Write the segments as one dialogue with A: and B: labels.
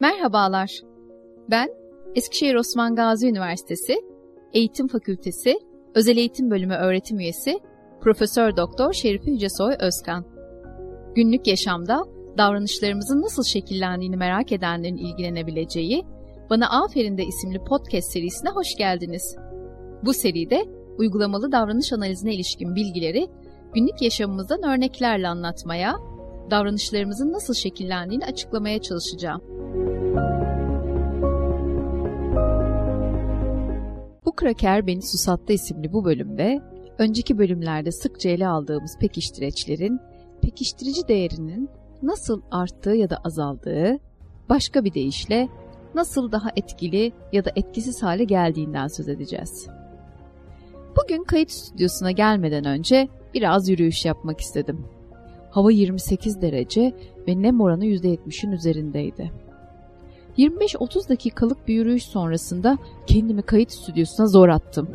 A: Merhabalar. Ben Eskişehir Osman Gazi Üniversitesi Eğitim Fakültesi Özel Eğitim Bölümü öğretim üyesi Profesör Doktor Şerife Yücesoy Özkan. Günlük yaşamda davranışlarımızın nasıl şekillendiğini merak edenlerin ilgilenebileceği Bana Aferin de isimli podcast serisine hoş geldiniz. Bu seride uygulamalı davranış analizine ilişkin bilgileri günlük yaşamımızdan örneklerle anlatmaya, davranışlarımızın nasıl şekillendiğini açıklamaya çalışacağım. Bu Kraker Beni Susattı isimli bu bölümde, önceki bölümlerde sıkça ele aldığımız pekiştireçlerin, pekiştirici değerinin nasıl arttığı ya da azaldığı, başka bir deyişle nasıl daha etkili ya da etkisiz hale geldiğinden söz edeceğiz. Bugün kayıt stüdyosuna gelmeden önce biraz yürüyüş yapmak istedim. Hava 28 derece ve nem oranı %70'in üzerindeydi. 25-30 dakikalık bir yürüyüş sonrasında kendimi kayıt stüdyosuna zor attım.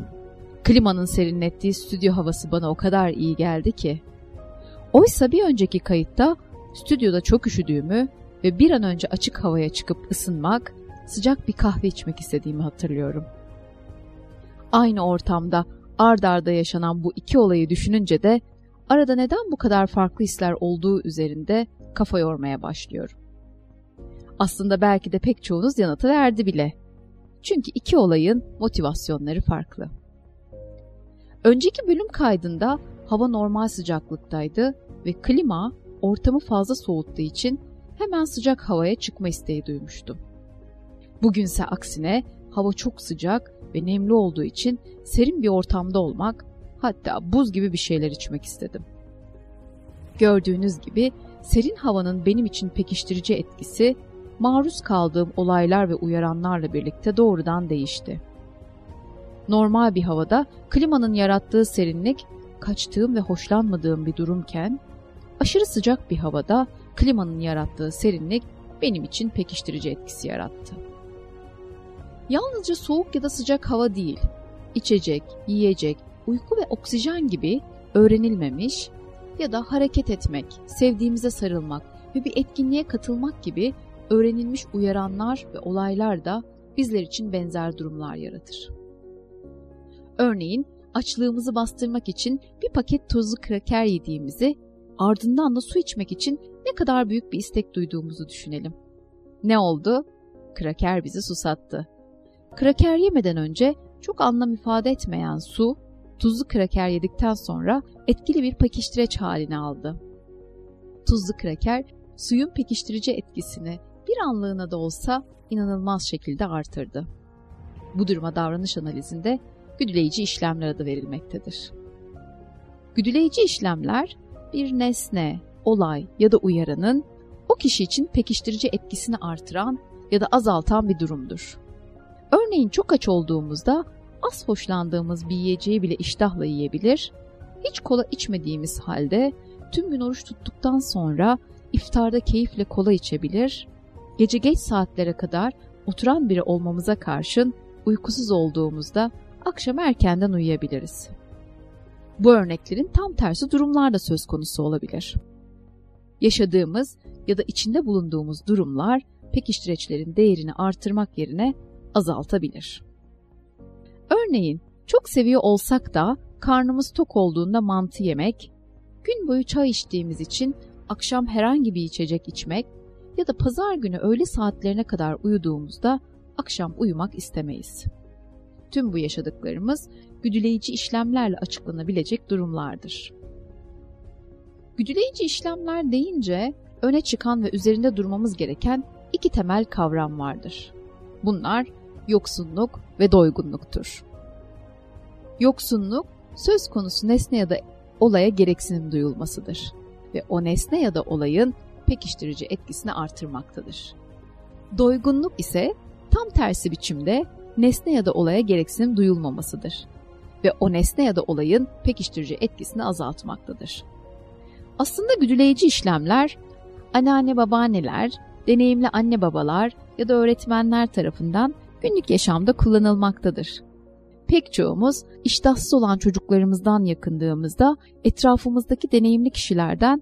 A: Klimanın serinlettiği stüdyo havası bana o kadar iyi geldi ki. Oysa bir önceki kayıtta stüdyoda çok üşüdüğümü ve bir an önce açık havaya çıkıp ısınmak, sıcak bir kahve içmek istediğimi hatırlıyorum. Aynı ortamda ard arda yaşanan bu iki olayı düşününce de arada neden bu kadar farklı hisler olduğu üzerinde kafa yormaya başlıyorum. Aslında belki de pek çoğunuz yanıtı verdi bile. Çünkü iki olayın motivasyonları farklı. Önceki bölüm kaydında hava normal sıcaklıktaydı ve klima ortamı fazla soğuttuğu için hemen sıcak havaya çıkma isteği duymuştum. Bugünse aksine hava çok sıcak ve nemli olduğu için serin bir ortamda olmak, hatta buz gibi bir şeyler içmek istedim. Gördüğünüz gibi serin havanın benim için pekiştirici etkisi maruz kaldığım olaylar ve uyaranlarla birlikte doğrudan değişti. Normal bir havada klimanın yarattığı serinlik kaçtığım ve hoşlanmadığım bir durumken, aşırı sıcak bir havada klimanın yarattığı serinlik benim için pekiştirici etkisi yarattı. Yalnızca soğuk ya da sıcak hava değil, içecek, yiyecek, uyku ve oksijen gibi öğrenilmemiş ya da hareket etmek, sevdiğimize sarılmak ve bir etkinliğe katılmak gibi öğrenilmiş uyaranlar ve olaylar da bizler için benzer durumlar yaratır. Örneğin açlığımızı bastırmak için bir paket tuzlu kraker yediğimizi, ardından da su içmek için ne kadar büyük bir istek duyduğumuzu düşünelim. Ne oldu? Kraker bizi susattı. Kraker yemeden önce çok anlam ifade etmeyen su, tuzlu kraker yedikten sonra etkili bir pekiştireç halini aldı. Tuzlu kraker suyun pekiştirici etkisini bir anlığına da olsa inanılmaz şekilde artırdı. Bu duruma davranış analizinde güdüleyici işlemler adı verilmektedir. Güdüleyici işlemler bir nesne, olay ya da uyaranın o kişi için pekiştirici etkisini artıran ya da azaltan bir durumdur. Örneğin çok aç olduğumuzda az hoşlandığımız bir yiyeceği bile iştahla yiyebilir, hiç kola içmediğimiz halde tüm gün oruç tuttuktan sonra iftarda keyifle kola içebilir, gece geç saatlere kadar oturan biri olmamıza karşın uykusuz olduğumuzda akşam erkenden uyuyabiliriz. Bu örneklerin tam tersi durumlar da söz konusu olabilir. Yaşadığımız ya da içinde bulunduğumuz durumlar pekiştireçlerin değerini artırmak yerine azaltabilir. Örneğin çok seviyor olsak da karnımız tok olduğunda mantı yemek, gün boyu çay içtiğimiz için akşam herhangi bir içecek içmek ya da pazar günü öğle saatlerine kadar uyuduğumuzda akşam uyumak istemeyiz. Tüm bu yaşadıklarımız güdüleyici işlemlerle açıklanabilecek durumlardır. Güdüleyici işlemler deyince öne çıkan ve üzerinde durmamız gereken iki temel kavram vardır. Bunlar yoksunluk ve doygunluktur. Yoksunluk söz konusu nesne ya da olaya gereksinim duyulmasıdır ve o nesne ya da olayın pekiştirici etkisini artırmaktadır. Doygunluk ise tam tersi biçimde nesne ya da olaya gereksinim duyulmamasıdır ve o nesne ya da olayın pekiştirici etkisini azaltmaktadır. Aslında güdüleyici işlemler anneanne babaanneler, deneyimli anne babalar ya da öğretmenler tarafından günlük yaşamda kullanılmaktadır. Pek çoğumuz iştahsız olan çocuklarımızdan yakındığımızda etrafımızdaki deneyimli kişilerden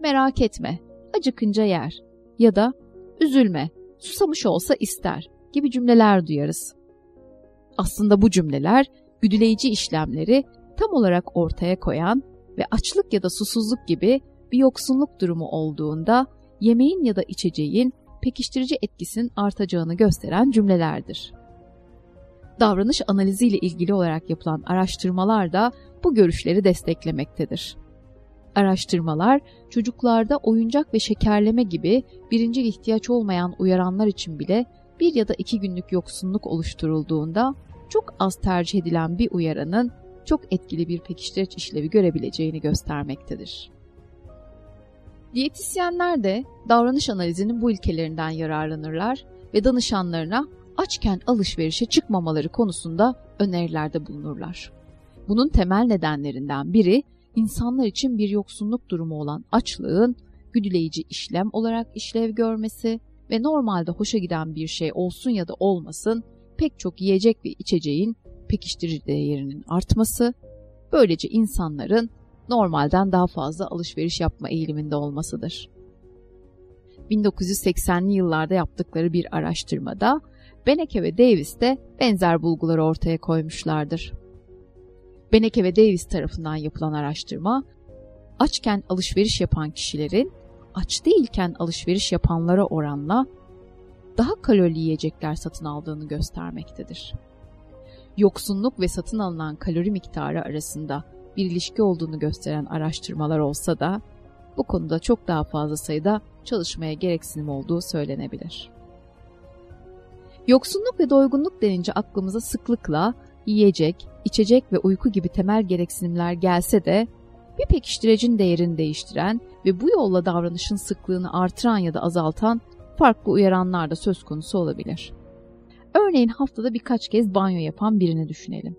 A: merak etme, acıkınca yer ya da üzülme, susamış olsa ister gibi cümleler duyarız. Aslında bu cümleler güdüleyici işlemleri tam olarak ortaya koyan ve açlık ya da susuzluk gibi bir yoksunluk durumu olduğunda yemeğin ya da içeceğin pekiştirici etkisinin artacağını gösteren cümlelerdir. Davranış analizi ile ilgili olarak yapılan araştırmalar da bu görüşleri desteklemektedir. Araştırmalar çocuklarda oyuncak ve şekerleme gibi birinci ihtiyaç olmayan uyaranlar için bile bir ya da iki günlük yoksunluk oluşturulduğunda çok az tercih edilen bir uyaranın çok etkili bir pekiştireç işlevi görebileceğini göstermektedir. Diyetisyenler de davranış analizinin bu ilkelerinden yararlanırlar ve danışanlarına açken alışverişe çıkmamaları konusunda önerilerde bulunurlar. Bunun temel nedenlerinden biri insanlar için bir yoksunluk durumu olan açlığın güdüleyici işlem olarak işlev görmesi ve normalde hoşa giden bir şey olsun ya da olmasın pek çok yiyecek ve içeceğin pekiştirici değerinin artması, böylece insanların normalden daha fazla alışveriş yapma eğiliminde olmasıdır. 1980'li yıllarda yaptıkları bir araştırmada Beneke ve Davis de benzer bulguları ortaya koymuşlardır. Beneke ve Davis tarafından yapılan araştırma, açken alışveriş yapan kişilerin aç değilken alışveriş yapanlara oranla daha kalorili yiyecekler satın aldığını göstermektedir. Yoksunluk ve satın alınan kalori miktarı arasında bir ilişki olduğunu gösteren araştırmalar olsa da bu konuda çok daha fazla sayıda çalışmaya gereksinim olduğu söylenebilir. Yoksunluk ve doygunluk denince aklımıza sıklıkla yiyecek, içecek ve uyku gibi temel gereksinimler gelse de bir pekiştirecin değerini değiştiren ve bu yolla davranışın sıklığını artıran ya da azaltan farklı uyaranlar da söz konusu olabilir. Örneğin haftada birkaç kez banyo yapan birini düşünelim.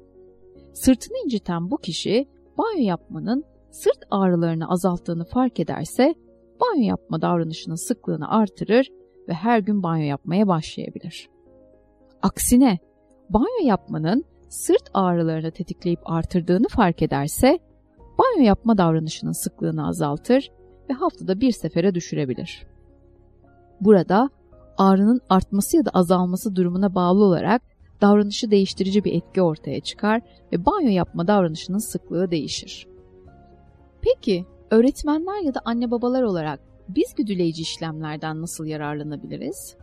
A: Sırtını inciten bu kişi banyo yapmanın sırt ağrılarını azalttığını fark ederse banyo yapma davranışının sıklığını artırır ve her gün banyo yapmaya başlayabilir. Aksine banyo yapmanın sırt ağrılarını tetikleyip artırdığını fark ederse banyo yapma davranışının sıklığını azaltır ve haftada bir sefere düşürebilir. Burada ağrının artması ya da azalması durumuna bağlı olarak davranışı değiştirici bir etki ortaya çıkar ve banyo yapma davranışının sıklığı değişir. Peki öğretmenler ya da anne babalar olarak biz güdüleyici işlemlerden nasıl yararlanabiliriz?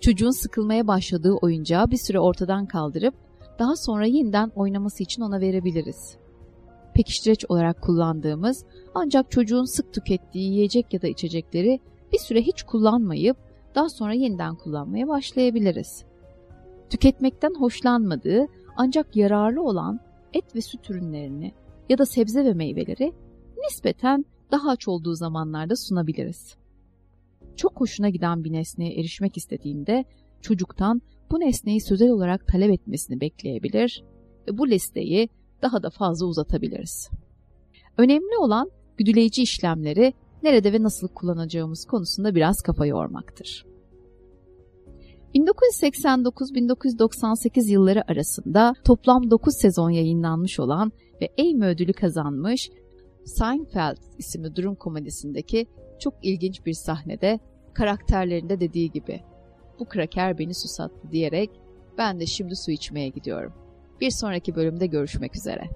A: Çocuğun sıkılmaya başladığı oyuncağı bir süre ortadan kaldırıp daha sonra yeniden oynaması için ona verebiliriz. Pekiştireç olarak kullandığımız ancak çocuğun sık tükettiği yiyecek ya da içecekleri bir süre hiç kullanmayıp daha sonra yeniden kullanmaya başlayabiliriz. Tüketmekten hoşlanmadığı ancak yararlı olan et ve süt ürünlerini ya da sebze ve meyveleri nispeten daha aç olduğu zamanlarda sunabiliriz. Çok hoşuna giden bir nesneye erişmek istediğinde çocuktan bu nesneyi sözel olarak talep etmesini bekleyebilir ve bu listeyi daha da fazla uzatabiliriz. Önemli olan güdüleyici işlemleri nerede ve nasıl kullanacağımız konusunda biraz kafa yormaktır. 1989-1998 yılları arasında toplam 9 sezon yayınlanmış olan ve Emmy ödülü kazanmış Seinfeld isimli durum komedisindeki çok ilginç bir sahnede karakterlerinde dediği gibi bu kraker beni susattı diyerek ben de şimdi su içmeye gidiyorum. Bir sonraki bölümde görüşmek üzere.